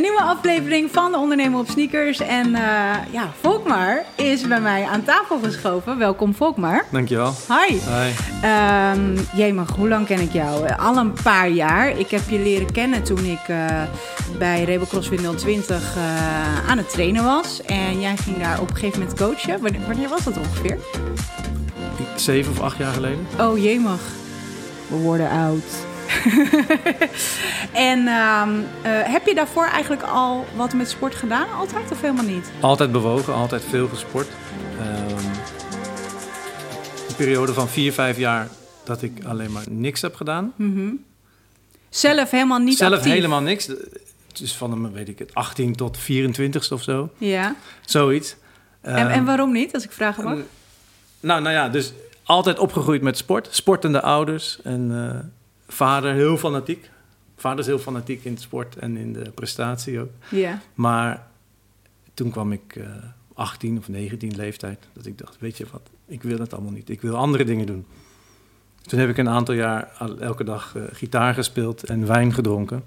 Een nieuwe aflevering van de Ondernemer op Sneakers. En uh, ja, Volkmar is bij mij aan tafel geschoven. Welkom Volkmar. Dankjewel. Hi. Hi. Um, Jemig, hoe lang ken ik jou? Al een paar jaar. Ik heb je leren kennen toen ik uh, bij Rebel CrossFit 020 uh, aan het trainen was. En jij ging daar op een gegeven moment coachen. Wanneer, wanneer was dat ongeveer? Zeven of acht jaar geleden. Oh jemig. We worden oud. en um, uh, heb je daarvoor eigenlijk al wat met sport gedaan? Altijd of helemaal niet? Altijd bewogen, altijd veel gesport. Um, een periode van vier, vijf jaar dat ik alleen maar niks heb gedaan. Mm -hmm. Zelf helemaal niet Zelf actief? helemaal niks. Het is van, weet ik het, 18 tot 24 of zo. Ja. Zoiets. Um, en, en waarom niet, als ik vragen mag? Nou, nou ja, dus altijd opgegroeid met sport. Sportende ouders en uh, vader heel fanatiek. Vader is heel fanatiek in het sport en in de prestatie ook. Ja. Maar toen kwam ik uh, 18 of 19 leeftijd. Dat ik dacht, weet je wat, ik wil het allemaal niet. Ik wil andere dingen doen. Toen heb ik een aantal jaar elke dag uh, gitaar gespeeld en wijn gedronken.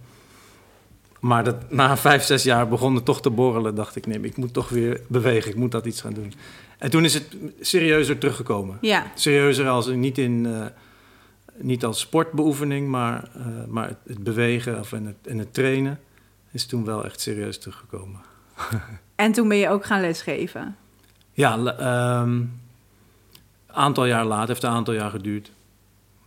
Maar dat, na vijf, zes jaar begon het toch te borrelen. Dacht ik, nee, ik moet toch weer bewegen. Ik moet dat iets gaan doen. En toen is het serieuzer teruggekomen. Ja. Serieuzer als niet, in, uh, niet als sportbeoefening, maar, uh, maar het, het, bewegen of en het, en het trainen is toen wel echt serieus teruggekomen. en toen ben je ook gaan lesgeven? Ja, een um, aantal jaar later, heeft een aantal jaar geduurd.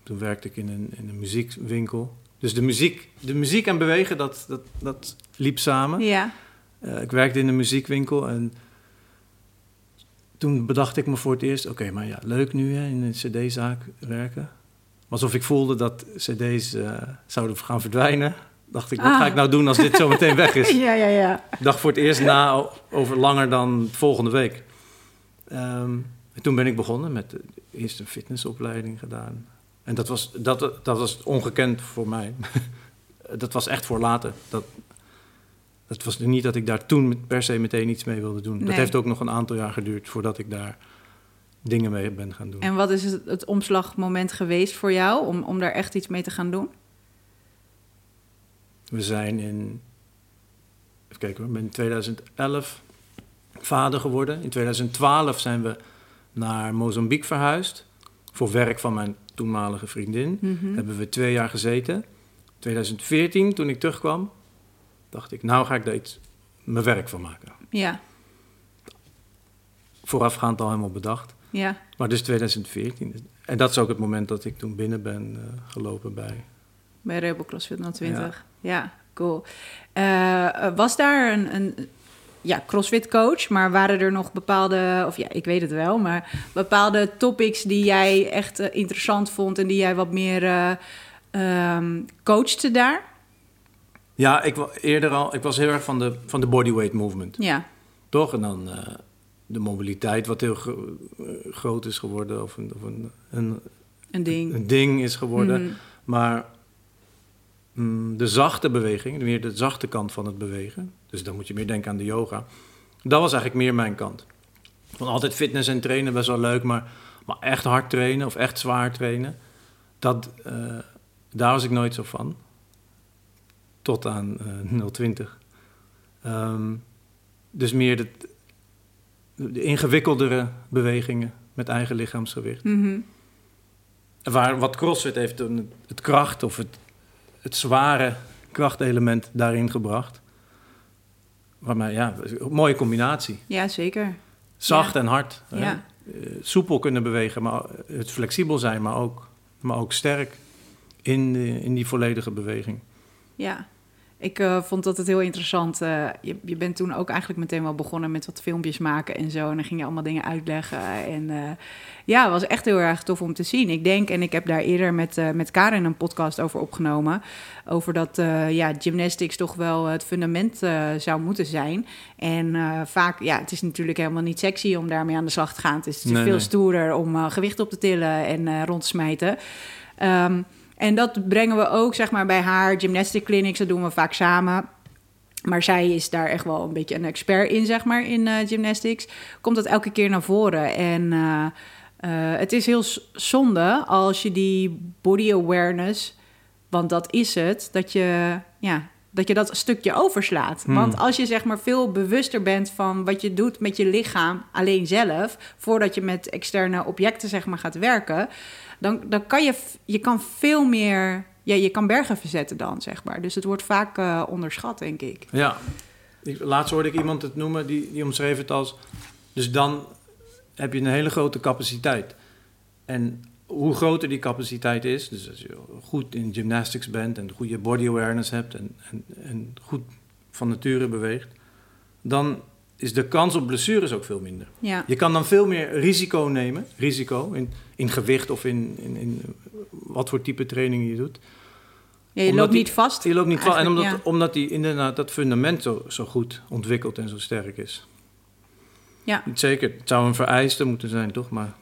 Toen werkte ik in een, in een muziekwinkel. Dus de muziek, de muziek en bewegen, dat, dat, dat liep samen. Ja. Uh, ik werkte in een muziekwinkel en toen bedacht ik me voor het eerst... oké, okay, maar ja, leuk nu hè, in een cd-zaak werken. Alsof ik voelde dat cd's uh, zouden gaan verdwijnen. Dacht ik, wat ah. ga ik nou doen als dit zo meteen weg is? ja, ja, ja. Dacht voor het eerst na over langer dan volgende week. Um, en toen ben ik begonnen met de, eerst een fitnessopleiding gedaan. En dat was, dat, dat was ongekend voor mij. dat was echt voor later. Dat, het was niet dat ik daar toen per se meteen iets mee wilde doen. Nee. Dat heeft ook nog een aantal jaar geduurd voordat ik daar dingen mee ben gaan doen. En wat is het, het omslagmoment geweest voor jou om, om daar echt iets mee te gaan doen? We zijn in, even kijken ik ben in 2011 vader geworden. In 2012 zijn we naar Mozambique verhuisd voor werk van mijn toenmalige vriendin. Mhm. Mm -hmm. Hebben we twee jaar gezeten. 2014, toen ik terugkwam, dacht ik, nou ga ik daar iets mijn werk van maken. Ja. Voorafgaand al helemaal bedacht. Ja. Maar dus 2014. En dat is ook het moment dat ik toen binnen ben uh, gelopen bij... Bij Rebel CrossFit 020. Ja, ja cool. Uh, was daar een, een ja, CrossFit coach, maar waren er nog bepaalde, of ja, ik weet het wel, maar bepaalde topics die jij echt uh, interessant vond en die jij wat meer uh, um, coachte daar? Ja, ik eerder al, ik was heel erg van de, van de bodyweight movement. Ja. Toch? En dan uh, de mobiliteit, wat heel gro groot is geworden, of een, of een, een, een ding. Een ding is geworden. Mm. Maar mm, de zachte beweging, meer de zachte kant van het bewegen, dus dan moet je meer denken aan de yoga. Dat was eigenlijk meer mijn kant. Van altijd fitness en trainen best wel leuk, maar, maar echt hard trainen of echt zwaar trainen, dat, uh, daar was ik nooit zo van. Tot aan uh, 020. Um, dus meer de, de, ingewikkeldere bewegingen met eigen lichaamsgewicht. Mm -hmm. Waar wat CrossFit heeft het kracht of het, het zware krachtelement daarin gebracht. Waarmee, ja, een mooie combinatie. Ja, zeker. Zacht ja. en hard. Ja. Uh, soepel kunnen bewegen, maar het flexibel zijn, maar ook, maar ook sterk in, in die volledige beweging. Ja, ik uh, vond dat het heel interessant. Uh, je, je, bent toen ook eigenlijk meteen wel begonnen met wat filmpjes maken en zo. En dan ging je allemaal dingen uitleggen. En uh, ja, het was echt heel erg tof om te zien. Ik denk, en ik heb daar eerder met, met Karen een podcast over opgenomen. Over dat ja, gymnastics toch wel het fundament zou moeten zijn. En vaak, ja, het is natuurlijk helemaal niet sexy om daarmee aan de slag te gaan. Het is nee, veel nee. stoerder om gewicht op te tillen en rond te smijten. Um, En dat brengen we ook zeg maar, bij haar gymnastic clinics. Dat doen we vaak samen. Maar zij is daar echt wel een beetje een expert in, zeg maar, in uh, gymnastics. Komt dat elke keer naar voren. En uh, uh, het is heel zonde als je die body awareness... want dat is het, dat je ja, dat je dat stukje overslaat. Hmm. Want als je zeg maar veel bewuster bent van wat je doet met je lichaam alleen zelf, voordat je met externe objecten zeg maar gaat werken, dan, dan kan je, je kan veel meer, ja, je kan bergen verzetten dan zeg maar. Dus het wordt vaak eh, onderschat, denk ik. Ja. Laatst hoorde ik iemand het noemen, die, die omschreef het als... Dus dan heb je een hele grote capaciteit. En hoe groter die capaciteit is... Dus als je goed in gymnastics bent en goede body awareness hebt... en, en, en goed van nature beweegt... dan is de kans op blessures ook veel minder. Ja, Je kan dan veel meer risico nemen. Risico in, in gewicht of in, in, in wat voor type training je doet. ja je Omdat loopt die- niet vast. Je loopt niet van. En omdat, ja. omdat die inderdaad dat fundament zo, zo goed ontwikkeld en zo sterk is. Ja. Zeker. Het zou een vereiste moeten zijn, toch? Maar,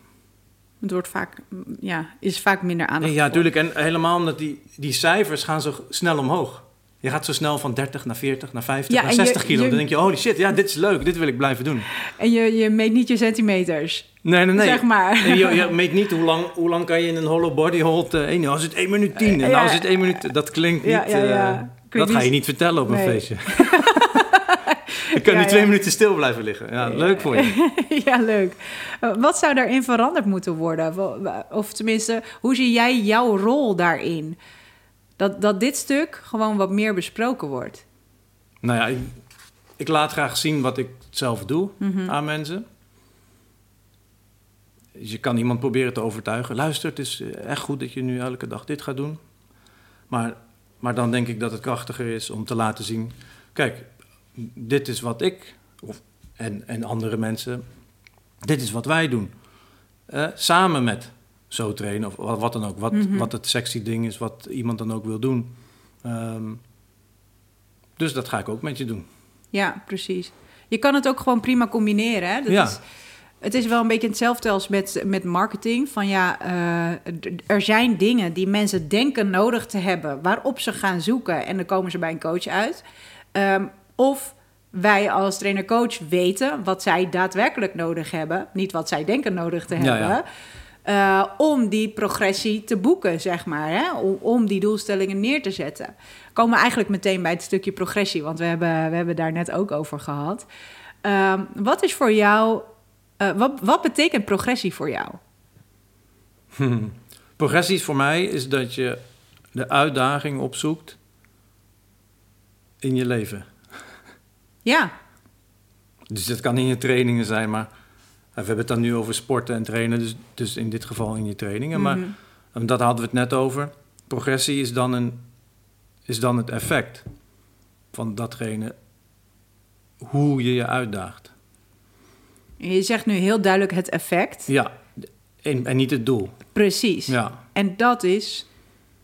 Het wordt vaak, ja, is vaak minder aandacht. nee, ja, natuurlijk. En helemaal omdat die, die cijfers gaan zo snel omhoog. Je gaat zo snel van 30 naar 40, naar 50, Ja, naar en je- 60 kilo. je- Dan denk je, holy shit, ja, dit is leuk. Dit wil ik blijven doen. En je, je meet niet je centimeters, Nee, nee, nee. zeg maar. En je, je weet niet hoe lang, hoe lang kan je in een hollow body hold... eh, nou is het 1 minuut 10 en nou Ja. is het 1 minuut... Dat klinkt niet... Eh, dat ga je niet- vertellen op een Nee. feestje. ik kan Ja, nu twee ja. minuten stil blijven liggen. Ja, leuk voor je. ja, leuk. Eh, Wat zou daarin veranderd moeten worden? Of tenminste, hoe zie jij jouw rol daarin? Dat, dat dit stuk gewoon wat meer besproken wordt. Nou ja, ik, ik laat graag zien wat ik zelf doe Mhm. aan mensen. Dus je kan iemand proberen te overtuigen. Luister, het is eh, echt goed dat je nu elke dag dit gaat doen. Maar, maar dan denk ik dat het krachtiger is om te laten zien... Kijk, dit is wat ik of, en, en andere mensen... Dit is wat wij doen. Eh, samen met zo trainen of wat, wat dan ook. Wat, Mhm. wat het sexy ding is, wat iemand dan ook wil doen. Ehm, dus dat ga ik ook met je doen. Ja, precies. Je kan het ook gewoon prima combineren. Hè? Dat Ja. is, het is wel een beetje hetzelfde als met, met marketing. Van ja, eh, er zijn dingen die mensen denken nodig te hebben, waarop ze gaan zoeken en dan komen ze bij een coach uit. Ehm, of wij als trainer-coach weten wat zij daadwerkelijk nodig hebben, niet wat zij denken nodig te Ja, hebben. ja. Eh, om die progressie te boeken, zeg maar. Hè? Om, om die doelstellingen neer te zetten. Komen we eigenlijk meteen bij het stukje progressie, want we hebben, we hebben daar net ook over gehad. Ehm, wat is voor jou, eh, wat, wat betekent progressie voor jou? Progressie voor mij is dat je de uitdaging opzoekt in je leven. Ja, Dus dat kan in je trainingen zijn, maar we hebben het dan nu over sporten en trainen, dus, dus in dit geval in je trainingen. Maar Mhm. dat hadden we het net over. Progressie is dan, een, is dan het effect van datgene, hoe je je uitdaagt. je zegt nu heel duidelijk het effect. Ja, en, en niet het doel. Precies. Ja, En dat is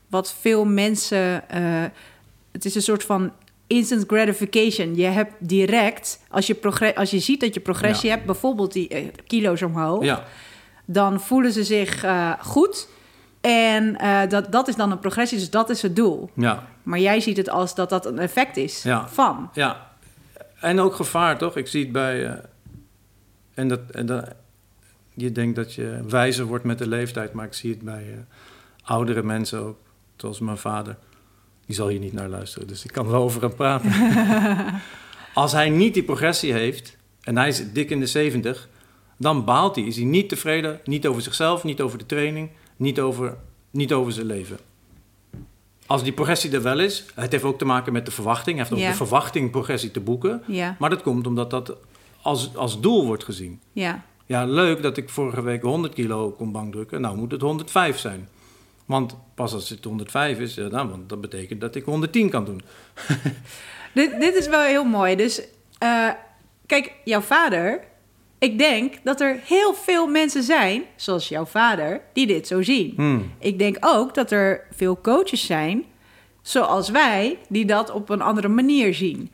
wat veel mensen. eh, het is een soort van instant gratification. Je hebt direct, als je, als je ziet dat je progressie Ja. hebt, bijvoorbeeld die eh, kilo's omhoog, ja, dan voelen ze zich eh, goed. En eh, dat, dat is dan een progressie, dus dat is het doel. ja. Maar jij ziet het als dat dat een effect is Ja. van. Ja, en ook gevaar, toch? Ik zie het bij. en dat, en dat. Je denkt dat je wijzer wordt met de leeftijd, maar ik zie het bij oudere mensen ook. Zoals mijn vader. Die zal hier niet naar luisteren, dus ik kan wel over hem praten. Als hij niet die progressie heeft, en hij is dik in de 70, dan baalt hij. Is hij niet tevreden, niet over zichzelf, niet over de training, niet over, niet over zijn leven. Als die progressie er wel is, het heeft ook te maken met de verwachting. Hij heeft ook de verwachting progressie te boeken. Ja, Maar dat komt omdat dat als, als doel wordt gezien. ja, Ja, leuk dat ik vorige week 100 kilo kon bankdrukken. Nou moet het 105 zijn. Want pas als het 105 is, ja, nou, want dat betekent dat ik 110 kan doen. Dit, dit is wel heel mooi. Dus eh, kijk, jouw vader. Ik denk dat er heel veel mensen zijn, zoals jouw vader, die dit zo zien. Hmm. Ik denk ook dat er veel coaches zijn, zoals wij, die dat op een andere manier zien.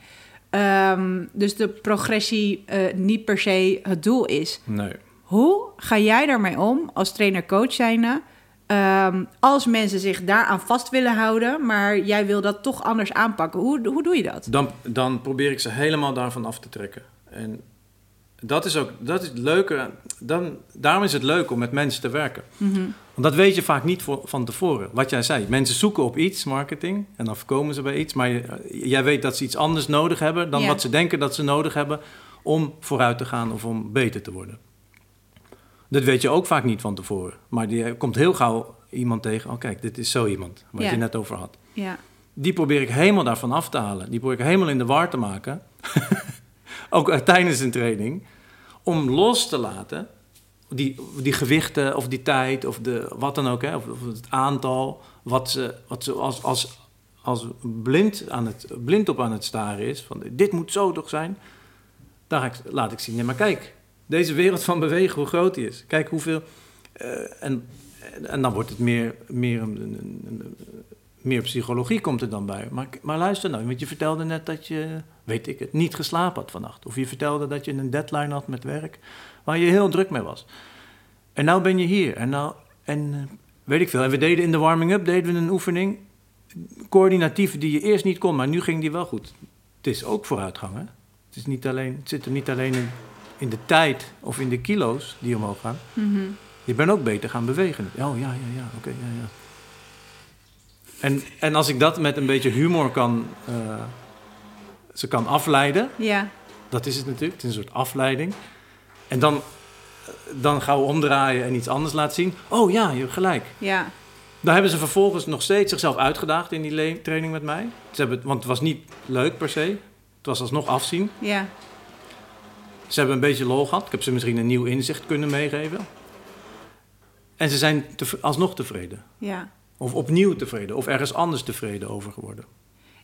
Ehm, dus de progressie eh, niet per se het doel is. Nee. Hoe ga jij daarmee om als trainer-coach zijnde? Ehm, als mensen zich daaraan vast willen houden, maar jij wil dat toch anders aanpakken. Hoe, hoe doe je dat? Dan, dan probeer ik ze helemaal daarvan af te trekken. En dat is ook dat is het leuke. Dan, daarom is het leuk om met mensen te werken. Mhm. Want dat weet je vaak niet voor, van tevoren. Wat jij zei, mensen zoeken op iets, marketing, en dan voorkomen ze bij iets. Maar je- jij weet dat ze iets anders nodig hebben dan wat ze denken dat ze nodig hebben om vooruit te gaan of om beter te worden. Dat weet je ook vaak niet van tevoren. Maar je komt heel gauw iemand tegen. Oh, kijk, dit is zo iemand waar Ja. je net over had. Ja. Die probeer ik helemaal daarvan af te halen. Die probeer ik helemaal in de war te maken. ook eh, tijdens een training. Om los te laten. Die, die gewichten of die tijd of de, wat dan ook. Hè, of, of het aantal. Wat ze, wat ze als, als, als blind, aan het, blind op aan het staren is. Van dit moet zo toch zijn. Daar ga ik, laat ik zien. Nee, maar kijk. Deze wereld van bewegen, hoe groot die is. Kijk hoeveel... eh, en, en dan wordt het meer, meer, meer psychologie komt er dan bij. Maar, maar luister nou, want je vertelde net dat je, weet ik het, niet geslapen had vannacht. Of je vertelde dat je een deadline had met werk waar je heel druk mee was. En nou ben je hier. En nou, en eh, weet ik veel. En we deden in de warming-up deden we een oefening. Coördinatief die je eerst niet kon, maar nu ging die wel goed. Het is ook vooruitgang, hè? Het, is niet alleen, het zit er niet alleen in, in de tijd of in de kilo's die omhoog gaan. Mhm. Je bent ook beter gaan bewegen. Oh ja, ja, ja, oké, ja, ja. En, en als ik dat met een beetje humor kan, eh, ze kan afleiden, Ja. dat is het natuurlijk, het is een soort afleiding. En dan, dan gauw omdraaien en iets anders laten zien. Oh ja, je hebt gelijk. Ja. Daar hebben ze vervolgens nog steeds zichzelf uitgedaagd in die training met mij. Ze hebben, want het was niet leuk per se. Het was alsnog afzien. Ja. Ze hebben een beetje lol gehad. Ik heb ze misschien een nieuw inzicht kunnen meegeven. En ze zijn te, alsnog tevreden. Ja. Of opnieuw tevreden. Of ergens anders tevreden over geworden.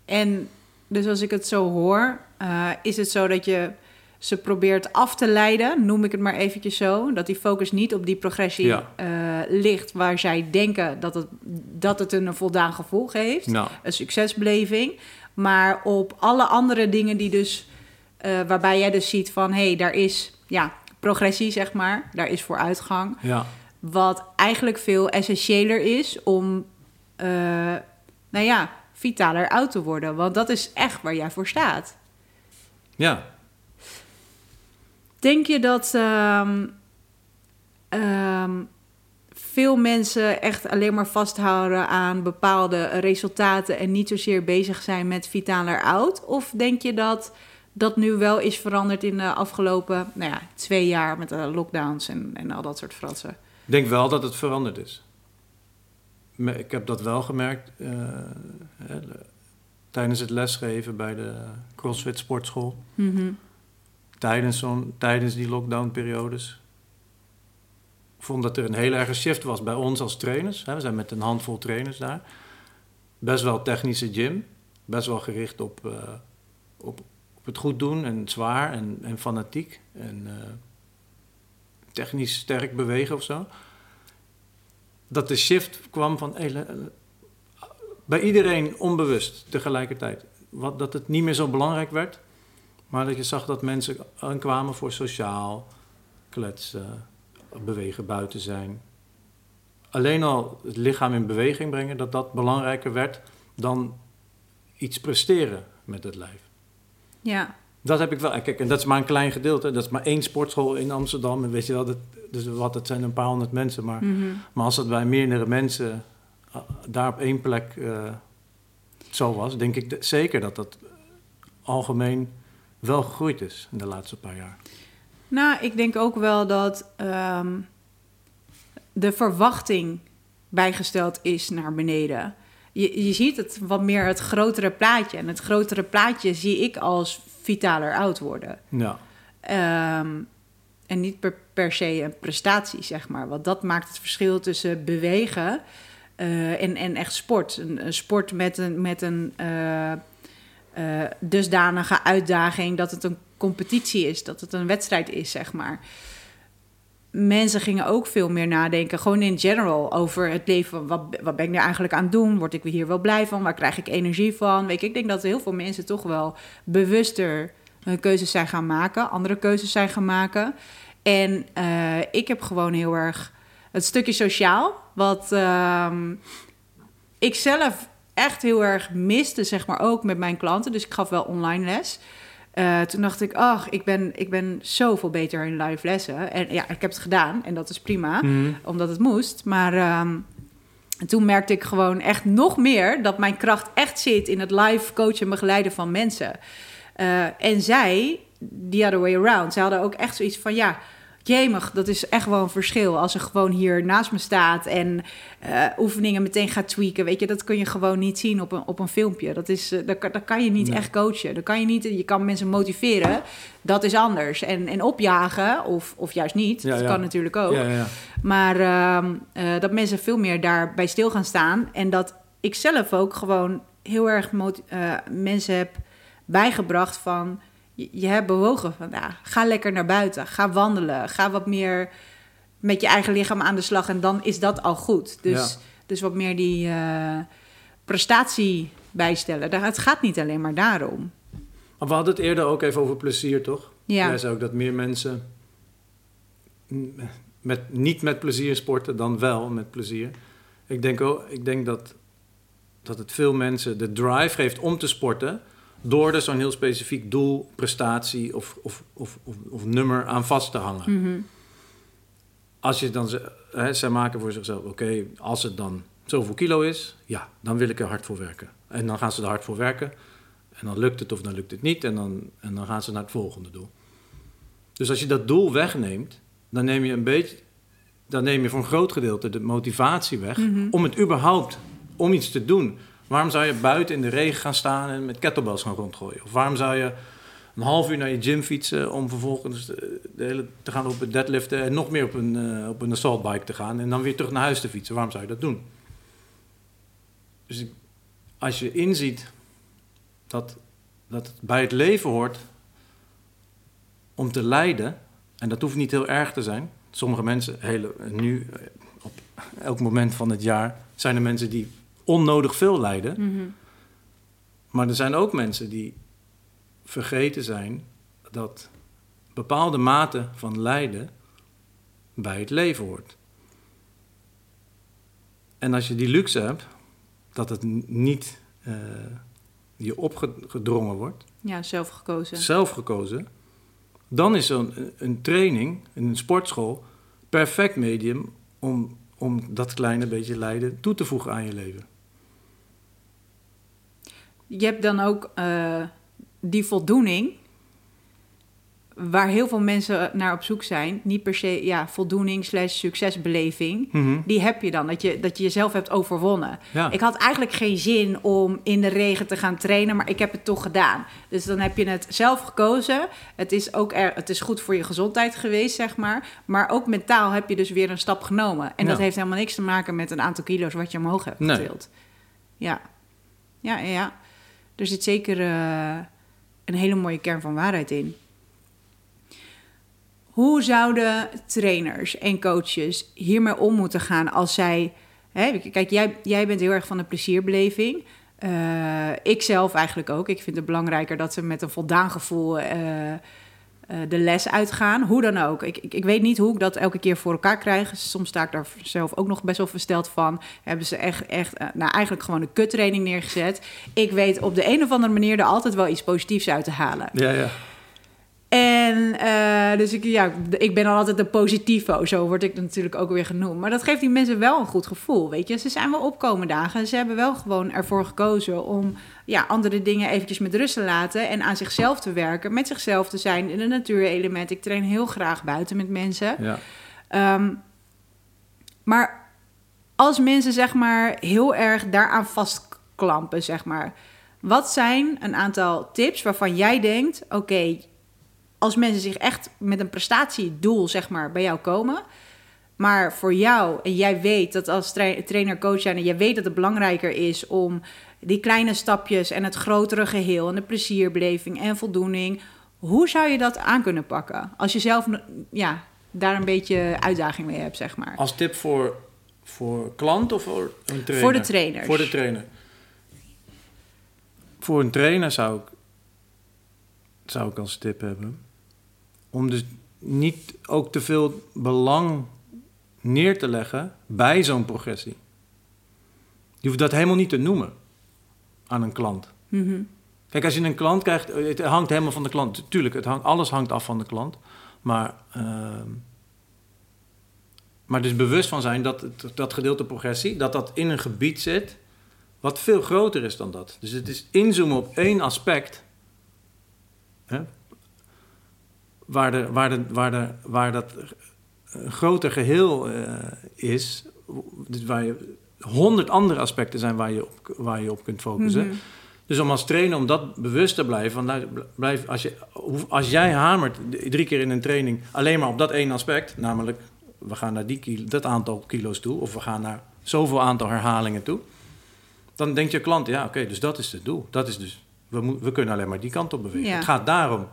En dus als ik het zo hoor, eh, is het zo dat je ze probeert af te leiden, noem ik het maar eventjes zo, dat die focus niet op die progressie Ja. eh, ligt waar zij denken dat het, dat het een voldaan gevoel heeft, Nou, een succesbeleving, maar op alle andere dingen die dus, eh, waarbij jij dus ziet van, hé, hey, daar is ja, progressie, zeg maar, daar is vooruitgang, ja. wat eigenlijk veel essentiëler is om, eh, nou ja, vitaler oud te worden. Want dat is echt waar jij voor staat. Ja. Denk je dat ehm, ehm, veel mensen echt alleen maar vasthouden aan bepaalde resultaten en niet zozeer bezig zijn met vitaler oud? Of denk je dat dat nu wel is veranderd in de afgelopen nou ja, twee jaar met de lockdowns en, en al dat soort fratsen? Ik denk wel dat het veranderd is. Ik heb dat wel gemerkt eh, hè, de- tijdens het lesgeven bij de CrossFit Sportschool. Mhm. Tijdens, zo'n, tijdens die lockdown-periodes. Ik vond dat er een hele erge shift was bij ons als trainers. Hè. We zijn met een handvol trainers daar. Best wel technische gym. Best wel gericht op, eh, op, op het goed doen en zwaar en, en fanatiek. En eh, technisch sterk bewegen of zo. Dat de shift kwam van... bij iedereen onbewust tegelijkertijd. Wat, dat het niet meer zo belangrijk werd... Maar dat je zag dat mensen aankwamen voor sociaal, kletsen, bewegen buiten zijn. Alleen al het lichaam in beweging brengen, dat dat belangrijker werd dan iets presteren met het lijf. Ja, Dat heb ik wel. Kijk, en dat is maar een klein gedeelte. Dat is maar één sportschool in Amsterdam. En weet je wel, dat, dus wat, het zijn een paar honderd mensen. Maar, mhm. maar als dat bij meerdere mensen eh, daar op één plek eh, zo was, denk ik zeker dat dat algemeen wel gegroeid is in de laatste paar jaar. Nou, ik denk ook wel dat ehm, de verwachting bijgesteld is naar beneden. Je, je ziet het wat meer het grotere plaatje. En het grotere plaatje zie ik als vitaler oud worden. Ja, Ehm, en niet per, per se een prestatie, zeg maar. Want dat maakt het verschil tussen bewegen eh, en, en echt sport. Een, een sport met een, met een eh, eh, dusdanige uitdaging dat het een competitie is, dat het een wedstrijd is, zeg maar. Mensen gingen ook veel meer nadenken, gewoon in general, over het leven. Wat, wat ben ik nu eigenlijk aan het doen? Word ik hier wel blij van? Waar krijg ik energie van? Weet je, ik denk dat heel veel mensen toch wel bewuster hun keuzes zijn gaan maken, andere keuzes zijn gaan maken. En eh, ik heb gewoon heel erg het stukje sociaal, wat ehm, ik zelf echt heel erg miste, zeg maar ook met mijn klanten. Dus ik gaf wel online les. Uh, toen dacht ik, ach, ik ben, ik ben zoveel beter in live lessen. En ja, ik heb het gedaan en dat is prima, Mhm. omdat het moest. Maar ehm, toen merkte ik gewoon echt nog meer dat mijn kracht echt zit in het live coachen en begeleiden van mensen. Uh, en zij, the other way around, ze hadden ook echt zoiets van, ja, jemig, dat is echt wel een verschil. Als ze gewoon hier naast me staat en uh, oefeningen meteen gaat tweaken, weet je, dat kun je gewoon niet zien op een, op een filmpje. Dat, is, uh, dat, dat kan je niet nee. echt coachen. Dat kan je niet, je kan mensen motiveren, dat is anders. En, en opjagen, of, of juist niet, Ja, dat ja. kan natuurlijk ook. Ja. Maar ehm, eh, dat mensen veel meer daarbij stil gaan staan. En dat ik zelf ook gewoon heel erg eh, mensen heb bijgebracht van... Je, je hebt bewogen vandaag. Ga lekker naar buiten. Ga wandelen. Ga wat meer met je eigen lichaam aan de slag. En dan is dat al goed. Dus, Ja. dus wat meer die eh, prestatie bijstellen. Daar, het gaat niet alleen maar daarom. Maar we hadden het eerder ook even over plezier, toch? Ja. Jij zei ook dat meer mensen met, niet met plezier sporten dan wel met plezier. Ik denk, ook, ik denk dat, dat het veel mensen de drive geeft om te sporten... door er zo'n heel specifiek doel, prestatie of, of, of, of, of nummer aan vast te hangen. Mhm. Als je dan... Hè, zij maken voor zichzelf, oké, als het dan zoveel kilo is... ja, dan wil ik er hard voor werken. En dan gaan ze er hard voor werken... En dan lukt het of dan lukt het niet. En dan, en dan gaan ze naar het volgende doel. Dus als je dat doel wegneemt, dan neem je een beetje. Dan neem je voor een groot gedeelte de motivatie weg Mhm. om het überhaupt om iets te doen. Waarom zou je buiten in de regen gaan staan en met kettlebells gaan rondgooien? Of waarom zou je een half uur naar je gym fietsen om vervolgens de, hele, te gaan op het deadliften en nog meer op een, eh, op een assault bike te gaan en dan weer terug naar huis te fietsen? Waarom zou je dat doen? Dus als je inziet dat, dat het bij het leven hoort om te lijden. En dat hoeft niet heel erg te zijn. Sommige mensen, hele, nu op elk moment van het jaar, zijn er mensen die onnodig veel lijden. Mhm. Maar er zijn ook mensen die vergeten zijn dat bepaalde mate van lijden bij het leven hoort. En als je die luxe hebt, dat het niet eh, je opgedrongen wordt, Ja, zelf gekozen. zelf gekozen, dan is zo'n een training, een sportschool, perfect medium om, om dat kleine beetje lijden toe te voegen aan je leven. Je hebt dan ook eh, die voldoening. Waar heel veel mensen naar op zoek zijn. Niet per se ja, voldoening slash succesbeleving. Die heb je dan. Dat je, dat je jezelf hebt overwonnen. Ja. Ik had eigenlijk geen zin om in de regen te gaan trainen. Maar ik heb het toch gedaan. Dus dan heb je het zelf gekozen. Het is ook er, het is goed voor je gezondheid geweest, zeg maar. Maar ook mentaal heb je dus weer een stap genomen. En dat heeft helemaal niks te maken met een aantal kilo's wat je omhoog hebt Nee. getild. Ja. Ja, ja, ja. Er zit zeker eh, een hele mooie kern van waarheid in. Hoe zouden trainers en coaches hiermee om moeten gaan als zij... Hè, kijk, jij, jij bent heel erg van de plezierbeleving. Eh ik zelf eigenlijk ook. Ik vind het belangrijker dat ze met een voldaan gevoel eh, de les uitgaan. Hoe dan ook. Ik, ik, ik weet niet hoe ik dat elke keer voor elkaar krijg. Soms sta ik daar zelf ook nog best wel versteld van. Hebben ze echt, echt eh, nou eigenlijk gewoon een kuttraining neergezet. Ik weet op de een of andere manier er altijd wel iets positiefs uit te halen. Ja, ja. En eh, dus ik, ja, ik ben dan altijd een positivo, zo word ik natuurlijk ook weer genoemd. Maar dat geeft die mensen wel een goed gevoel, weet je. Ze zijn wel opkomen dagen. Ze hebben wel gewoon ervoor gekozen om ja, andere dingen eventjes met rust te laten... en aan zichzelf te werken, met zichzelf te zijn in de natuurelement. Ik train heel graag buiten met mensen. ja. Ehm, maar als mensen zeg maar heel erg daaraan vastklampen, zeg maar, wat zijn een aantal tips waarvan jij denkt: oké, als mensen zich echt met een prestatiedoel zeg maar bij jou komen, maar voor jou en jij weet dat als tra- trainer, coach zijn en jij weet dat het belangrijker is om die kleine stapjes en het grotere geheel en de plezierbeleving en voldoening, hoe zou je dat aan kunnen pakken als je zelf ja daar een beetje uitdaging mee hebt, zeg maar. Als tip voor, voor klant of voor een trainer? Voor de trainers. Voor de trainer. Voor een trainer zou ik, zou ik als tip hebben... om dus niet ook te veel belang neer te leggen bij zo'n progressie. Je hoeft dat helemaal niet te noemen aan een klant. Mhm. Kijk, als je een klant krijgt, het hangt helemaal van de klant. Tuurlijk, het hangt, alles hangt af van de klant. Maar, uh, maar dus bewust van zijn dat dat gedeelte progressie, dat dat in een gebied zit wat veel groter is dan dat. Dus het is inzoomen op één aspect. Hè, waar, de, waar, de, waar, de, waar dat een groter geheel uh, is, dus waar je honderd andere aspecten zijn waar je op, waar je op kunt focussen. Mm -hmm. Dus om als trainer om dat bewust te blijven. Van, nou, blijf, als, je, als jij hamert drie keer in een training alleen maar op dat één aspect, namelijk we gaan naar die kilo, dat aantal kilo's toe, of we gaan naar zoveel aantal herhalingen toe, dan denkt je klant, ja, oké, okay, dus dat is het doel. Dat is dus, we, we kunnen alleen maar die kant op bewegen. Ja. Het gaat daarom.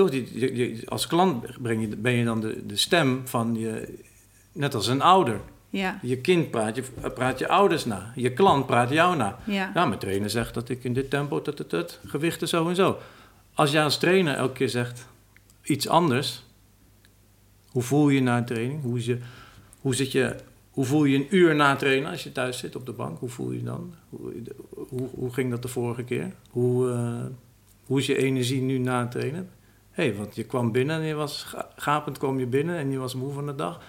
Toch, die, als klant breng je, ben je dan de, de stem van je, net als een ouder. Ja. Je kind praat je, praat je ouders na. Je klant praat jou na. Ja. Nou, mijn trainer zegt dat ik in dit tempo, tut, tut, tut, gewichten zo en zo. Als jij als trainer elke keer zegt iets anders, hoe voel je je na een training? Hoe, je, hoe, zit je, hoe voel je een uur na trainen als je thuis zit op de bank? Hoe voel je je dan? Hoe, hoe, hoe ging dat de vorige keer? Hoe, uh, hoe is je energie nu na het trainen? Hé, hey, want je kwam binnen en je was gapend kwam je binnen en je was moe van de dag. Hé,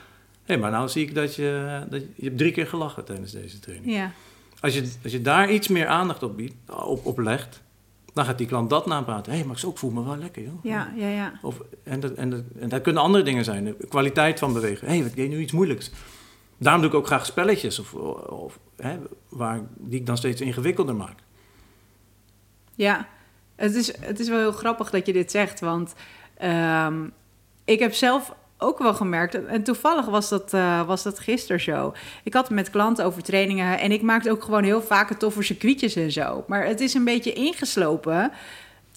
hey, maar nou zie ik dat je, dat je hebt drie keer gelachen tijdens deze training. Ja. Als je, als je daar iets meer aandacht op, biedt, op, op legt, dan gaat die klant dat napraten. Hé, hey, Max, ik voel me wel lekker, joh. Ja, ja, ja. Of, en, dat, en, dat, en dat kunnen andere dingen zijn. De kwaliteit van bewegen. Hé, hey, wat deed nu iets moeilijks? Daarom doe ik ook graag spelletjes, of, of, hè, waar, die ik dan steeds ingewikkelder maak. Ja, het is, het is wel heel grappig dat je dit zegt, want um, ik heb zelf ook wel gemerkt, en toevallig was dat, uh, was dat gisteren zo. Ik had het met klanten over trainingen en ik maakte ook gewoon heel vaak toffe circuitjes en zo. Maar het is een beetje ingeslopen.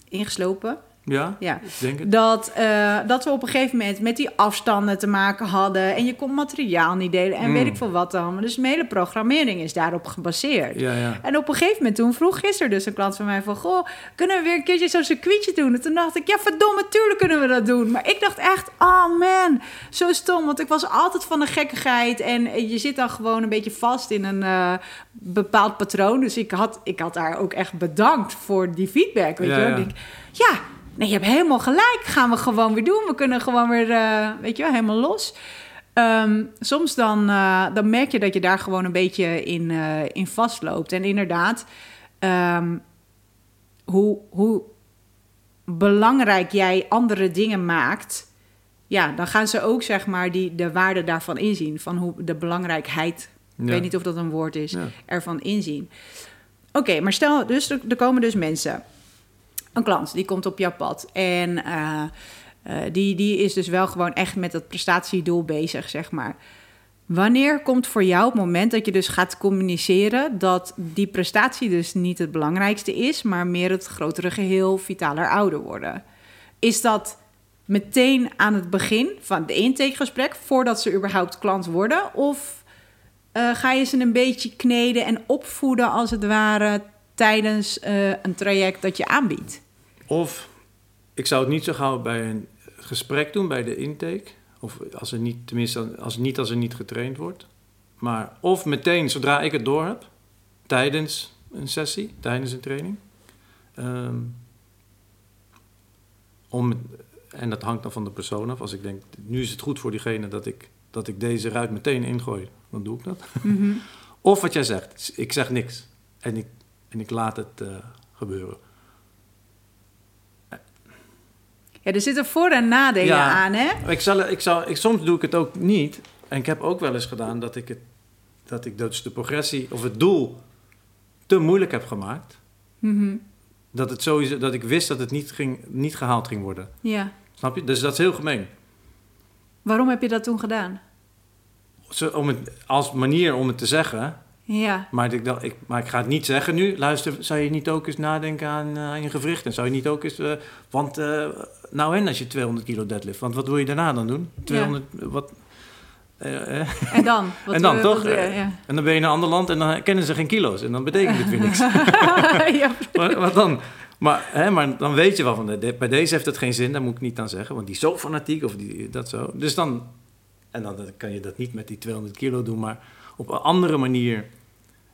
Ingeslopen? Ja, ja. denk het. Dat, uh, dat we op een gegeven moment met die afstanden te maken hadden. En je kon materiaal niet delen en Mm. weet ik veel wat dan. Dus mijn hele programmering is daarop gebaseerd. Ja, ja. En op een gegeven moment toen vroeg gisteren dus een klant van mij van... Goh, kunnen we weer een keertje zo'n circuitje doen? En toen dacht ik, ja verdomme, tuurlijk kunnen we dat doen. Maar ik dacht echt, oh man, zo stom. Want ik was altijd van de gekkigheid. En je zit dan gewoon een beetje vast in een uh, bepaald patroon. Dus ik had, ik had daar ook echt bedankt voor die feedback. Weet Ja, je ja. Ja, nee, je hebt helemaal gelijk. Gaan we gewoon weer doen. We kunnen gewoon weer, uh, weet je wel, helemaal los. Um, soms dan, uh, dan merk je dat je daar gewoon een beetje in, uh, in vastloopt. En inderdaad, um, hoe, hoe belangrijk jij andere dingen maakt... ja, dan gaan ze ook zeg maar die, de waarde daarvan inzien. Van hoe de belangrijkheid, ik weet niet of dat een woord is, Ja. ervan inzien. Oké, maar stel, dus er, er komen dus mensen een klant die komt op jouw pad en uh, uh, die, die is dus wel gewoon echt met dat prestatiedoel bezig, zeg maar. Wanneer komt voor jou het moment dat je dus gaat communiceren dat die prestatie dus niet het belangrijkste is, maar meer het grotere geheel, vitaler ouder worden? Is dat meteen aan het begin van de intakegesprek, voordat ze überhaupt klant worden? Of uh, ga je ze een beetje kneden en opvoeden als het ware tijdens een traject dat je aanbiedt? Of ik zou het niet zo gauw bij een gesprek doen, bij de intake. Of als er niet, tenminste, als, niet als er niet getraind wordt. Maar of meteen, zodra ik het door heb, tijdens een sessie, tijdens een training. Um, om, en dat hangt dan van de persoon af. Als ik denk, nu is het goed voor diegene dat ik, dat ik deze ruit meteen ingooi, dan doe ik dat. Mm -hmm. of wat jij zegt, ik zeg niks. En ik, en ik laat het uh, gebeuren. Ja, er zitten voor- en nadelen Ja, aan, hè? Ik zal, ik zal, ik, soms doe ik het ook niet. En ik heb ook wel eens gedaan dat ik, het, dat ik dus de progressie of het doel te moeilijk heb gemaakt. Mhm. Dat, het sowieso, dat ik wist dat het niet, ging, niet gehaald ging worden. Ja. Snap je? Dus dat is heel gemeen. Waarom heb je dat toen gedaan? Zo, om het, als manier om het te zeggen. Ja. Maar ik, dacht, ik, maar ik ga het niet zeggen nu. Luister, zou je niet ook eens nadenken aan, uh, aan je gewrichten? Zou je niet ook eens... Uh, want uh, nou en als je 200 kilo deadlift. Want wat wil je daarna dan doen? 200... Ja. Wat, en dan? en dan, we, toch? We, ja. En dan ben je in een ander land en dan kennen ze geen kilo's. En dan betekent het weer niks. ja, maar, wat dan? Maar, hè, maar dan weet je wel van... De, bij deze heeft het geen zin, daar moet ik niet aan zeggen. Want die is zo fanatiek of die, dat zo. Dus dan... En dan kan je dat niet met die 200 kilo doen, maar op een andere manier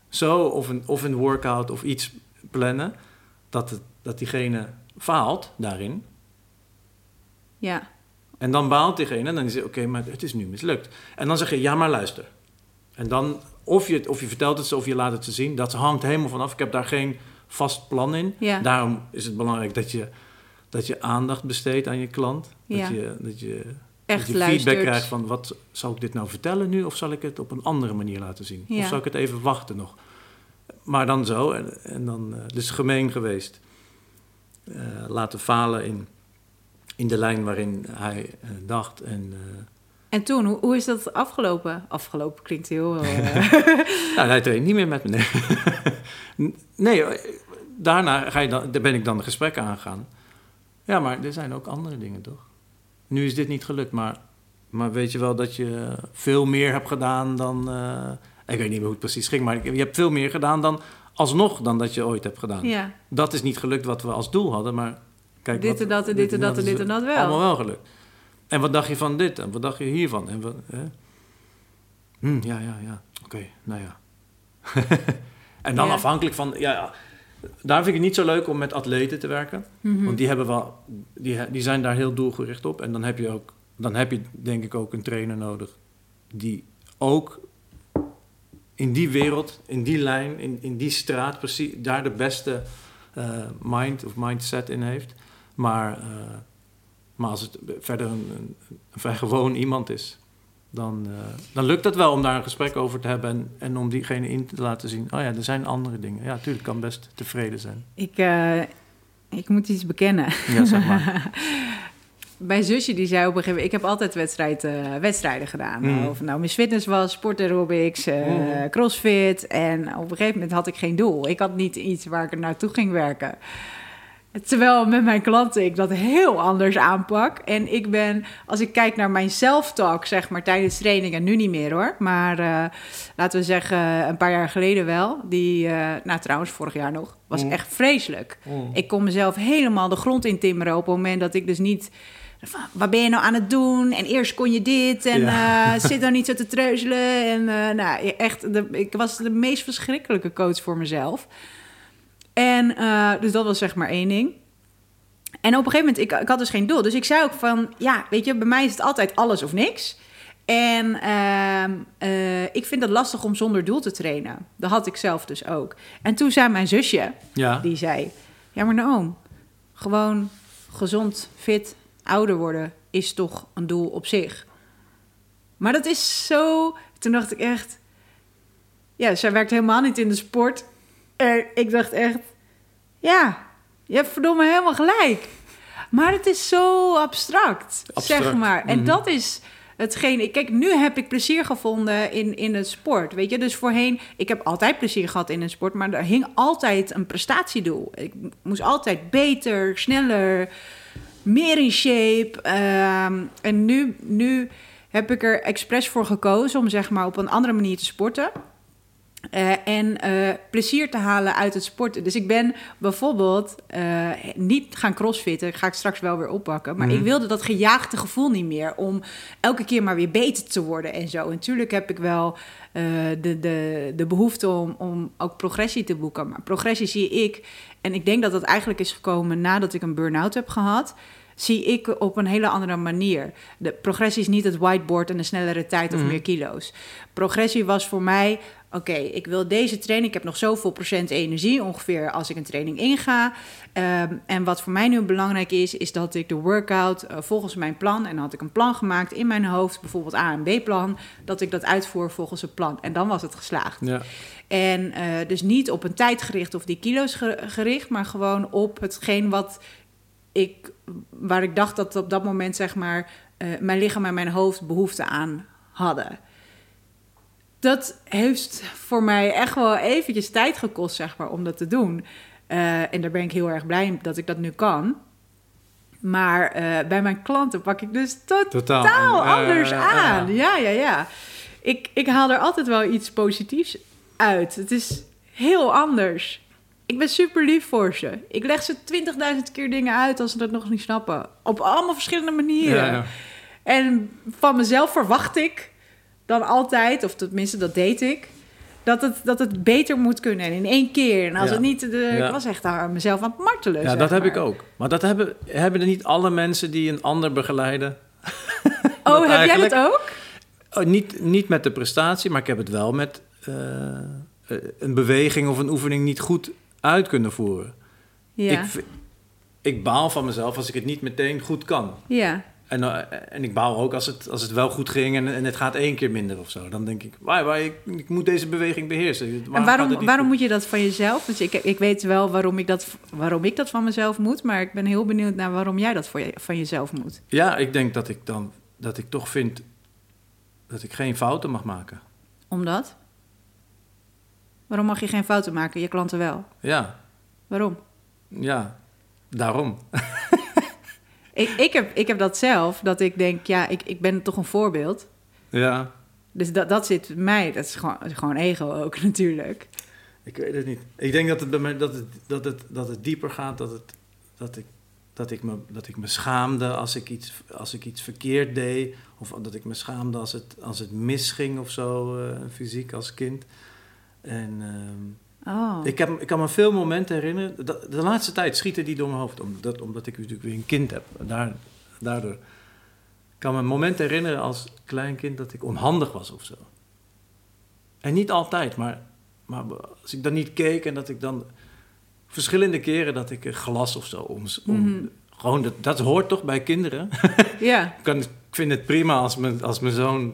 zo of een, of een workout of iets plannen. dat, het, dat diegene faalt daarin. Ja. En dan baalt diegene en dan is hij, oké, maar het is nu mislukt. En dan zeg je, ja, maar luister. En dan, of je, of je vertelt het ze of je laat het ze zien, dat hangt helemaal vanaf. Ik heb daar geen vast plan in. Ja. Daarom is het belangrijk dat je, dat je aandacht besteedt aan je klant. Dat Ja. je, dat je, Echt je luistert. feedback krijgt van, wat, zal ik dit nou vertellen nu of zal ik het op een andere manier laten zien? Ja. Of zal ik het even wachten nog? Maar dan zo, en, en dan, dus gemeen geweest. Eh, laten falen in, in de lijn waarin hij eh, dacht. En En toen, hoe, hoe is dat afgelopen? Afgelopen klinkt heel... nou, hij traint niet meer met me. Nee, nee daarna ga je dan, daar ben ik dan de gesprekken aangegaan. Ja, maar er zijn ook andere dingen, toch? Nu is dit niet gelukt, maar, maar weet je wel dat je veel meer hebt gedaan dan... eh, ik weet niet meer hoe het precies ging, maar je hebt veel meer gedaan dan alsnog dan dat je ooit hebt gedaan. ja. Dat is niet gelukt wat we als doel hadden, maar... Kijk, Dit wat- en dat en dit en dat en dit en dat wel. Allemaal wel gelukt. En wat dacht je van dit en wat dacht je hiervan? En wat, hè? Hm, ja, ja, ja. Oké, nou ja. en dan Ja. afhankelijk van... Ja, daar vind ik het niet zo leuk om met atleten te werken. Mhm. Want die, hebben wel, die, die zijn daar heel doelgericht op. En dan heb je ook, dan heb je denk ik ook een trainer nodig die ook in die wereld, in die lijn, in, in die straat, precies daar de beste eh, mind of mindset in heeft. Maar, eh, maar als het verder een, een, een vrij gewoon iemand is, dan, eh, dan lukt het wel om daar een gesprek over te hebben en, en om diegene in te laten zien. Oh ja, er zijn andere dingen. Ja, tuurlijk kan best tevreden zijn. Ik, eh, ik moet iets bekennen. Ja, zeg maar. Mijn zusje die zei op een gegeven moment... Ik heb altijd wedstrijd, eh, wedstrijden gedaan. Mm. Of nou Miss Fitness was, sport aerobics, Mm. crossfit. En op een gegeven moment had ik geen doel. Ik had niet iets waar ik naartoe ging werken. Terwijl met mijn klanten ik dat heel anders aanpak. En ik ben, als ik kijk naar mijn self-talk, zeg maar, tijdens trainingen, nu niet meer hoor. Maar eh, laten we zeggen, een paar jaar geleden wel. Die, eh, nou trouwens, vorig jaar nog, was Mm. echt vreselijk. Ik kon mezelf helemaal de grond in timmeren op het moment dat ik dus niet... van, Wat ben je nou aan het doen? En eerst kon je dit en Ja. eh, zit dan niet zo te treuzelen. En nou, echt, de, ik was de meest verschrikkelijke coach voor mezelf. En eh, dus dat was zeg maar één ding. En op een gegeven moment, ik, ik had dus geen doel. Dus ik zei ook van, ja, weet je, bij mij is het altijd alles of niks. En ehm, eh, ik vind het lastig om zonder doel te trainen. Dat had ik zelf dus ook. En toen zei mijn zusje, Ja, die zei: Ja, maar Naoom, gewoon gezond, fit, ouder worden is toch een doel op zich. Maar dat is zo. Toen dacht ik echt. Ja, zij werkt helemaal niet in de sport. En ik dacht echt. Ja, je hebt verdomme helemaal gelijk. Maar het is zo abstract, Abstract, zeg maar. En mhm. dat is hetgeen. Kijk, nu heb ik plezier gevonden in, in het sport. Weet je, dus voorheen, ik heb altijd plezier gehad in een sport, maar er hing altijd een prestatiedoel. Ik moest altijd beter, sneller, meer in shape. Ehm, en nu, nu heb ik er expres voor gekozen om zeg maar op een andere manier te sporten. Eh, en eh, plezier te halen uit het sporten. Dus ik ben bijvoorbeeld eh, niet gaan crossfitten. Ga ik straks wel weer oppakken. Maar Mhm. ik wilde dat gejaagde gevoel niet meer. Om elke keer maar weer beter te worden en zo. En natuurlijk heb ik wel de, de, de behoefte om, om ook progressie te boeken. Maar progressie zie ik. En ik denk dat dat eigenlijk is gekomen nadat ik een burn-out heb gehad zie ik op een hele andere manier. De progressie is niet het whiteboard en een snellere tijd of Mhm. meer kilo's. Progressie was voor mij, oké, ik wil deze training, ik heb nog zoveel procent energie ongeveer als ik een training inga. Ehm, en wat voor mij nu belangrijk is, is dat ik de workout eh, volgens mijn plan, en dan had ik een plan gemaakt in mijn hoofd, bijvoorbeeld A en B plan, dat ik dat uitvoer volgens het plan. En dan was het geslaagd. ja. En eh, dus niet op een tijd gericht of die kilo's ge- gericht, maar gewoon op hetgeen wat ik, waar ik dacht dat op dat moment zeg maar eh, mijn lichaam en mijn hoofd behoefte aan hadden. Dat heeft voor mij echt wel eventjes tijd gekost, zeg maar, om dat te doen. Eh, en daar ben ik heel erg blij dat ik dat nu kan. Maar eh, bij mijn klanten pak ik dus totaal, Totaal. Anders aan. Ja, ja, ja. Ik, ik haal er altijd wel iets positiefs uit. Het is heel anders. Ik ben super lief voor ze. Ik leg ze 20.000 keer dingen uit als ze dat nog niet snappen. Op allemaal verschillende manieren. Ja, ja. En van mezelf verwacht ik dan altijd, of tenminste dat deed ik, dat het, dat het beter moet kunnen en in één keer. En als Ja. het niet, de, Ja. ik was echt daar mezelf aan het martelen. Ja, dat heb ik ook. Maar dat hebben, hebben er niet alle mensen die een ander begeleiden. Oh, heb jij dat ook? Oh, niet, niet met de prestatie, maar ik heb het wel met eh, eh, een beweging of een oefening niet goed uit kunnen voeren. Ja. Ik, ik baal van mezelf als ik het niet meteen goed kan. ja. En, eh, en ik baal ook als het, als het wel goed ging en, en het gaat één keer minder of zo. Dan denk ik, waar, waar, ik, ik moet deze beweging beheersen. En waarom, niet waarom goed? moet je dat van jezelf? Dus ik, ik weet wel waarom ik, dat, waarom ik dat van mezelf moet, maar ik ben heel benieuwd naar waarom jij dat voor je, van jezelf moet. Ja, ik denk dat ik dan dat ik toch vind dat ik geen fouten mag maken. Omdat? Waarom mag je geen fouten maken? Je klanten wel. Ja, Waarom? ja, daarom. Ik, ik, heb, ik heb dat zelf, dat ik denk, ja, ik, ik ben toch een voorbeeld. Ja, Dus dat, dat zit mij. Dat is gewoon, gewoon ego ook natuurlijk. ik weet het niet. Ik denk dat het bij mij dat het, dat het, dat het dieper gaat, dat, het, dat, ik, dat, ik me, dat ik me schaamde als ik, iets, als ik iets verkeerd deed. Of dat ik me schaamde als het, als het misging of zo, eh, fysiek als kind. En ehm, Oh. ik, heb, ik kan me veel momenten herinneren. De, de laatste tijd schieten die door mijn hoofd. Omdat, omdat ik natuurlijk weer een kind heb. Daar, daardoor. Ik kan me een moment herinneren als klein kind dat ik onhandig was of zo. En niet altijd, maar, maar als ik dan niet keek en dat ik dan... Verschillende keren dat ik een glas of zo om... om Mhm. Gewoon, dat, dat hoort toch bij kinderen? Ja. Ik, kan, ik vind het prima als mijn, als mijn zoon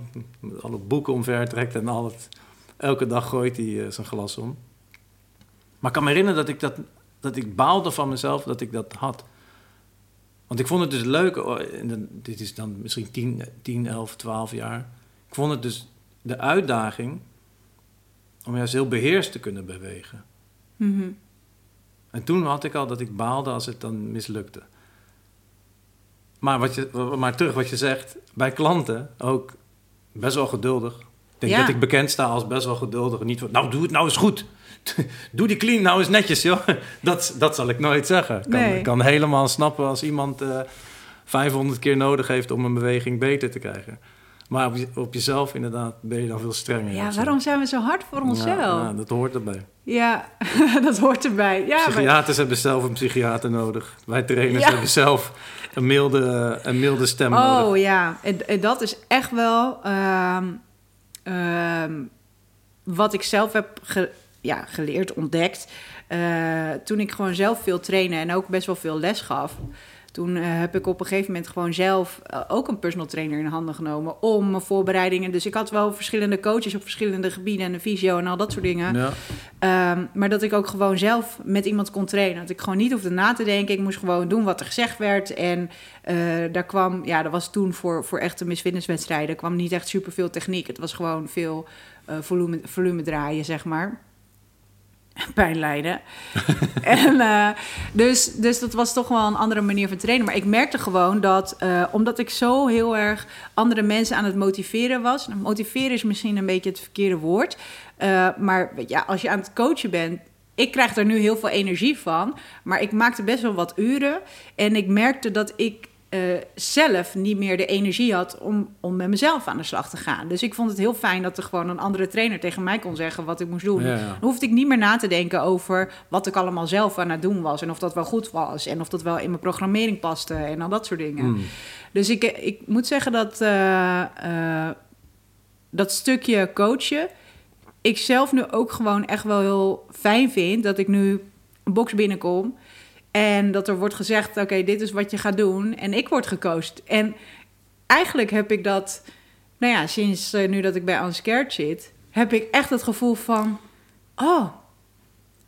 alle boeken omver trekt en al het, elke dag gooit hij eh, zijn glas om. Maar ik kan me herinneren dat ik, dat, dat ik baalde van mezelf dat ik dat had. Want ik vond het dus leuk, oh, en dan- dit is dan misschien 10, 10, 11, 12 jaar. Ik vond het dus de uitdaging om juist heel beheerst te kunnen bewegen. Mhm. En toen had ik al dat ik baalde als het dan mislukte. Maar, wat je, maar terug wat je zegt, bij klanten ook best wel geduldig. Ik denk Ja. dat ik bekend sta als best wel geduldig. Niet nou doe het nou eens goed. doe die clean nou eens netjes, joh. Dat, dat zal ik nooit zeggen. Ik kan, Nee. kan helemaal snappen als iemand eh 500 keer nodig heeft om een beweging beter te krijgen. Maar op, je- op jezelf inderdaad ben je dan veel strenger. Ja, waarom zijn we zo hard voor onszelf? Ja, Ja, ja, dat hoort erbij. dat hoort erbij. Ja, maar, Psychiaters hebben zelf een psychiater nodig. Wij trainers Ja. hebben zelf een milde, een milde stem nodig. oh ja, en, en dat is echt wel ehm, ehm, wat ik zelf heb ja, geleerd, ontdekt. Eh, toen ik gewoon zelf veel trainde en ook best wel veel les gaf. Toen eh, heb ik op een gegeven moment gewoon zelf eh, ook een personal trainer in handen genomen om mijn voorbereidingen. Dus ik had wel verschillende coaches op verschillende gebieden en een visio en al dat soort dingen. Ja. Ehm, maar dat ik ook gewoon zelf met iemand kon trainen. Dat ik gewoon niet hoefde na te denken. Ik moest gewoon doen wat er gezegd werd. En eh, daar kwam, ja, dat was toen voor, voor echte misfitnesswedstrijden, kwam niet echt superveel techniek. Het was gewoon veel volume, volume draaien, zeg maar. Pijn lijden. en, eh, dus, dus dat was toch wel een andere manier van trainen. Maar ik merkte gewoon dat, eh, omdat ik zo heel erg andere mensen aan het motiveren was. Nou, motiveren is misschien een beetje het verkeerde woord. Eh, maar ja, als je aan het coachen bent. Ik krijg er nu heel veel energie van. Maar ik maakte best wel wat uren. En ik merkte dat ik eh, zelf niet meer de energie had om, om met mezelf aan de slag te gaan. Dus ik vond het heel fijn dat er gewoon een andere trainer tegen mij kon zeggen wat ik moest doen. Ja, ja. Dan hoefde ik niet meer na te denken over wat ik allemaal zelf aan het doen was. En of dat wel goed was. En of dat wel in mijn programmering paste. En al dat soort dingen. Mm. Dus ik, ik moet zeggen dat eh, eh, dat stukje coachen... ik zelf nu ook gewoon echt wel heel fijn vind... dat ik nu een box binnenkom... en dat er wordt gezegd, oké, dit is wat je gaat doen... en ik word gecoacht. En eigenlijk heb ik dat... nou ja, sinds eh, nu dat ik bij Unscared zit... heb ik echt het gevoel van... oh,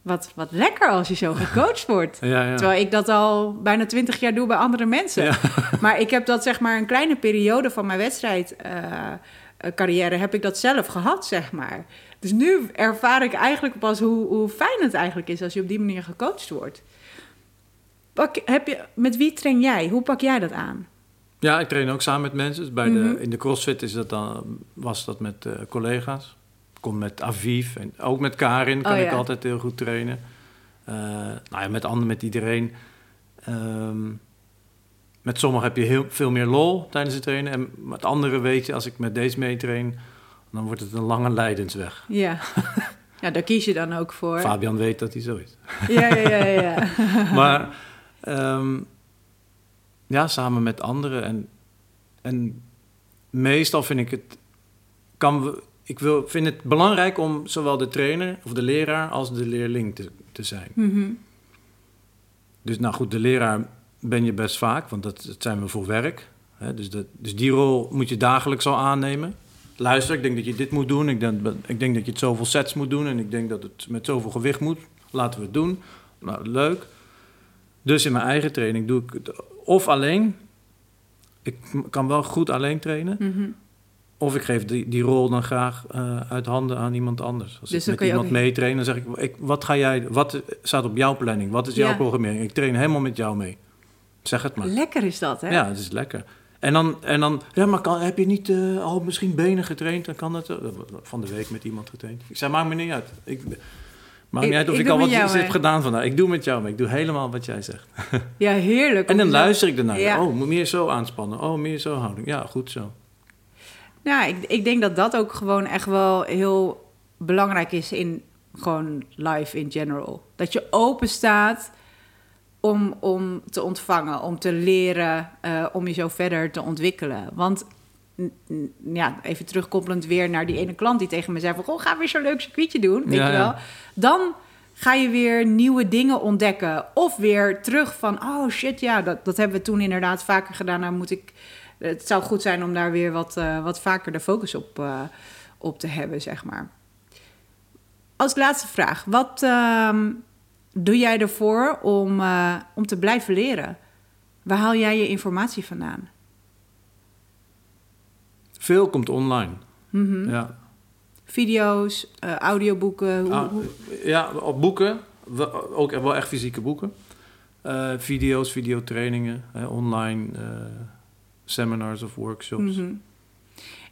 wat, wat lekker als je zo gecoacht wordt. Ja, ja. Terwijl ik dat al bijna twintig jaar doe bij andere mensen. Ja. Maar ik heb dat zeg maar een kleine periode van mijn wedstrijdcarrière heb ik dat zelf gehad, zeg maar. Dus nu ervaar ik eigenlijk pas hoe, hoe fijn het eigenlijk is als je op die manier gecoacht wordt. Pak, heb je, met wie train jij? Hoe pak jij dat aan? Ja, ik train ook samen met mensen. Dus bij Mhm. de, in de CrossFit is dat dan, was dat met eh, collega's. Ik kom met Aviv en ook met Karin kan Oh, ik altijd heel goed trainen. Eh, nou ja, met anderen, met iedereen. Ehm, met sommigen heb je heel veel meer lol tijdens het trainen. En met anderen weet je, als ik met deze meetrain, dan wordt het een lange lijdensweg. Ja, Ja, daar kies je dan ook voor. Fabian weet dat hij zo is. Ja, ja, ja. ja. maar ehm, ja, samen met anderen. En, en meestal vind ik het... Kan we, ik wil, vind het belangrijk om zowel de trainer of de leraar als de leerling te, te zijn. Mhm. Dus nou goed, de leraar ben je best vaak, want dat, dat zijn we voor werk. Hè? Dus, dat, dus die rol moet je dagelijks al aannemen. Luister, ik denk dat je dit moet doen. Ik denk, ik denk dat je het zoveel sets moet doen. En ik denk dat het met zoveel gewicht moet. Laten we het doen. Nou, leuk. Dus in mijn eigen training doe ik het of alleen. Ik kan wel goed alleen trainen. Mhm. Of ik geef die, die rol dan graag uh, uit handen aan iemand anders. Als Dus ik met iemand meetrain, dan zeg ik, ik: wat, ga jij, wat staat op jouw planning? Wat is jouw Ja. programmering? Ik train helemaal met jou mee. Zeg het maar. Lekker is dat, hè? Ja, het is lekker. En dan, en dan ja, maar kan, heb je niet eh, al misschien benen getraind? Dan kan dat. eh, van de week met iemand getraind. Ik zei, maakt me niet uit. Ik, maakt niet uit of ik al wat jou heb gedaan vandaag. Ik doe met jou mee. Ik doe helemaal wat jij zegt. Ja, heerlijk. En dan luister ik ernaar. Ja. Oh, moet meer zo aanspannen. Oh, meer zo houding. Ja, goed zo. Ja, ik, ik denk dat dat ook gewoon echt wel heel belangrijk is in gewoon life in general. Dat je open staat om, om te ontvangen, om te leren, eh, om je zo verder te ontwikkelen. Want ja, even terugkoppelend weer naar die ene klant die tegen me zei van... Goh, ga weer zo'n leuk circuitje doen, weet Ja, je wel. ja. Dan ga je weer nieuwe dingen ontdekken. Of weer terug van, oh shit, ja, dat, dat hebben we toen inderdaad vaker gedaan. Nou moet ik... Het zou goed zijn om daar weer wat, eh, wat vaker de focus op, eh, op te hebben, zeg maar. Als laatste vraag. Wat ehm, doe jij ervoor om, eh, om te blijven leren? Waar haal jij je informatie vandaan? Veel komt online. Mhm. Ja. Video's, eh, audioboeken. Hoe, Ah, hoe- ja, op boeken. Ook wel echt fysieke boeken. Eh, video's, videotrainingen, online eh, seminars of workshops. Mhm.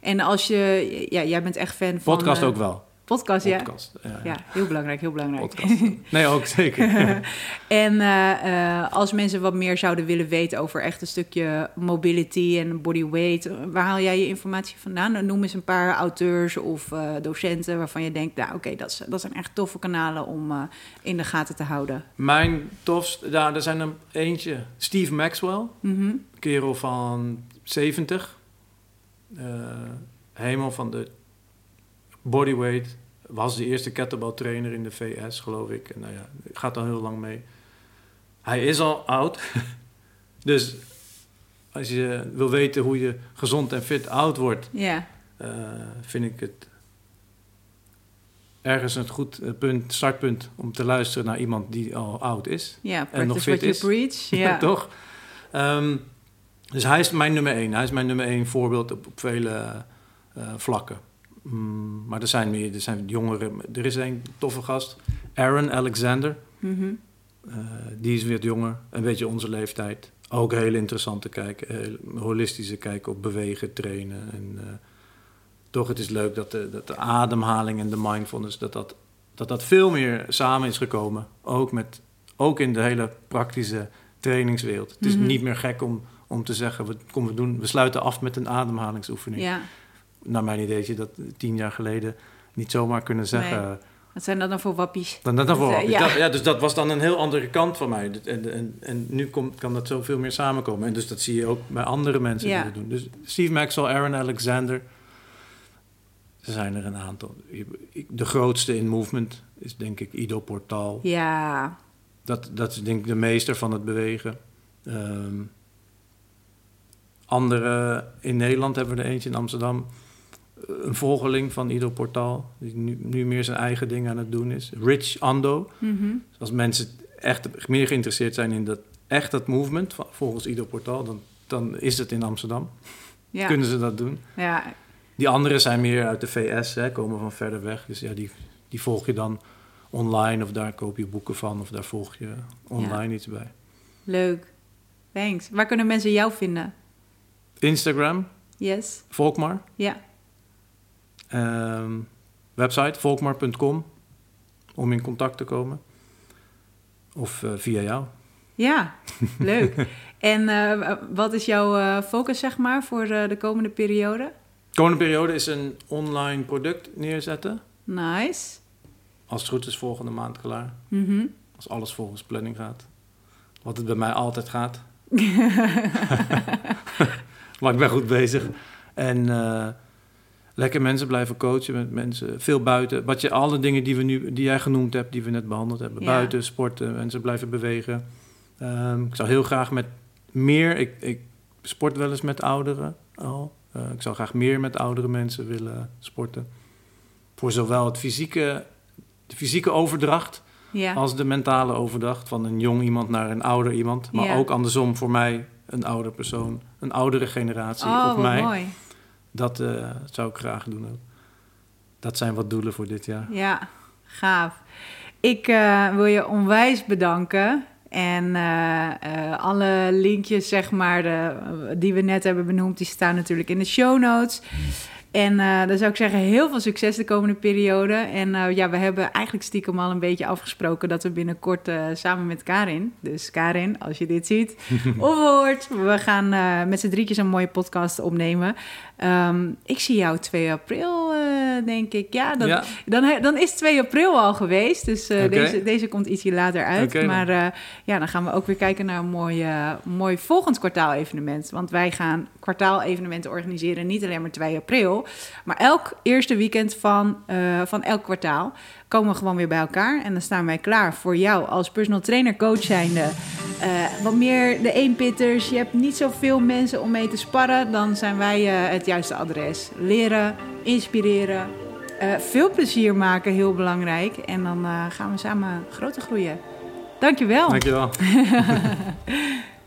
En als je... Ja, jij bent echt fan van... Podcast ook wel. Podcast, ja. Podcast. Ja, Ja, heel belangrijk, heel belangrijk. Podcast. Nee, ook zeker. En eh, eh, als mensen wat meer zouden willen weten over echt een stukje mobility en bodyweight, eh, waar haal jij je informatie vandaan? Nou, Noem eens een paar auteurs of docenten waarvan je denkt, nou oké, dat, dat zijn echt toffe kanalen om in de gaten te houden. Mijn tofst, ja, er zijn er eentje. Steve Maxwell, Mhm. kerel van 70. Eh, helemaal van de bodyweight. Was de eerste kettlebell trainer in de VS, geloof ik. En nou ja, gaat al heel lang mee. Hij is al oud. dus als je wil weten hoe je gezond en fit oud wordt, Ja, eh, vind ik het ergens een goed eh, punt, startpunt om te luisteren naar iemand die al oud is. ja, nog practice fit is. preach. Ja. Toch? Ehm, dus hij is mijn nummer één. Hij is mijn nummer één voorbeeld op, op vele eh, vlakken. Mm, maar er zijn meer, er zijn jongeren. Er is een toffe gast, Aaron Alexander. Mhm. Eh, die is weer jonger, een beetje onze leeftijd. Ook heel interessant te kijken, heel holistische kijken op bewegen, trainen. En eh, toch, het is leuk dat de, dat de ademhaling en de mindfulness, dat dat, dat dat veel meer samen is gekomen. Ook, met, ook in de hele praktische trainingswereld. Het is Mhm. niet meer gek om, om te zeggen, we, kom, we, doen, we sluiten af met een ademhalingsoefening. ja. Naar mijn idee je dat tien jaar geleden niet zomaar kunnen zeggen. Wat zijn dat dan voor wappies? Dan, dan, dan Dat, voor- eh, ja. dat- ja, dus dat was dan een heel andere kant van mij. Dat- En, en, en nu komt, kan dat zoveel meer samenkomen. En dus dat zie je ook bij andere mensen Ja. die dat doen. Dus Steve Maxwell, Aaron Alexander. Er zijn er een aantal. De grootste in movement is denk ik Ido Portaal. Ja, Dat, dat is denk ik de meester van het bewegen. Ehm, andere in Nederland hebben we er eentje in Amsterdam. Een volgeling van Ido Portaal. Die nu, nu meer zijn eigen ding aan het doen is. Rich Ando. Dus als mensen echt meer geïnteresseerd zijn in dat, echt dat movement, volgens Ido Portaal, dan, dan is het in Amsterdam. ja. Kunnen ze dat doen. ja. Die anderen zijn meer uit de VS, hè, komen van verder weg. Dus ja, die, die volg je dan online of daar koop je boeken van of daar volg je online iets bij. leuk. Thanks. Waar kunnen mensen jou vinden? Instagram, Yes, Volkmar. ja. Ehm, website, volkmar.com, om in contact te komen. Of eh, via jou. Ja, leuk. en eh, wat is jouw eh, focus, zeg maar, voor de komende periode? De komende periode is een online product neerzetten. Nice. als het goed is volgende maand klaar. Mhm. Als alles volgens planning gaat. Wat het bij mij altijd gaat. maar ik ben goed bezig. En uh, lekker mensen blijven coachen met mensen. Veel buiten. Wat je, alle dingen die, we nu, die jij genoemd hebt, die we net behandeld hebben. Ja. Buiten, sporten, mensen blijven bewegen. Um, ik zou heel graag met meer... Ik, ik sport wel eens met ouderen al. Uh, ik zou graag meer met oudere mensen willen sporten. Voor zowel het fysieke, de fysieke overdracht... Ja. als de mentale overdracht van een jong iemand naar een ouder iemand. Maar Ja. ook andersom voor mij een ouder persoon, een oudere generatie Oh, mij. mooi. Dat eh, zou ik graag doen. ook. Dat zijn wat doelen voor dit jaar. Ja, gaaf. Ik eh, wil je onwijs bedanken. En eh, alle linkjes, zeg maar, de, die we net hebben benoemd, die staan natuurlijk in de show notes. En eh, dan zou ik zeggen, heel veel succes de komende periode. En ja, we hebben eigenlijk stiekem al een beetje afgesproken dat we binnenkort samen met Karin, dus Karin, als je dit ziet of hoort, we gaan met z'n drietjes een mooie podcast opnemen. Ehm, ik zie jou 2 april, eh, denk ik. Ja, dan, Ja. dan, is 2 april al geweest. Dus eh, deze, deze komt ietsje later uit. Maar eh, ja, dan gaan we ook weer kijken naar een mooi, mooi volgend kwartaalevenement. Want wij gaan kwartaalevenementen organiseren, niet alleen maar 2 april. Maar elk eerste weekend van, van elk kwartaal komen we gewoon weer bij elkaar. En dan staan wij klaar voor jou als personal trainer, coach zijnde. Eh, wat meer de eenpitters. Je hebt niet zoveel mensen om mee te sparren. Dan zijn wij eh, het juiste adres. Leren, inspireren, eh, veel plezier maken, heel belangrijk. En dan gaan we samen groter groeien. Dankjewel. Dankjewel.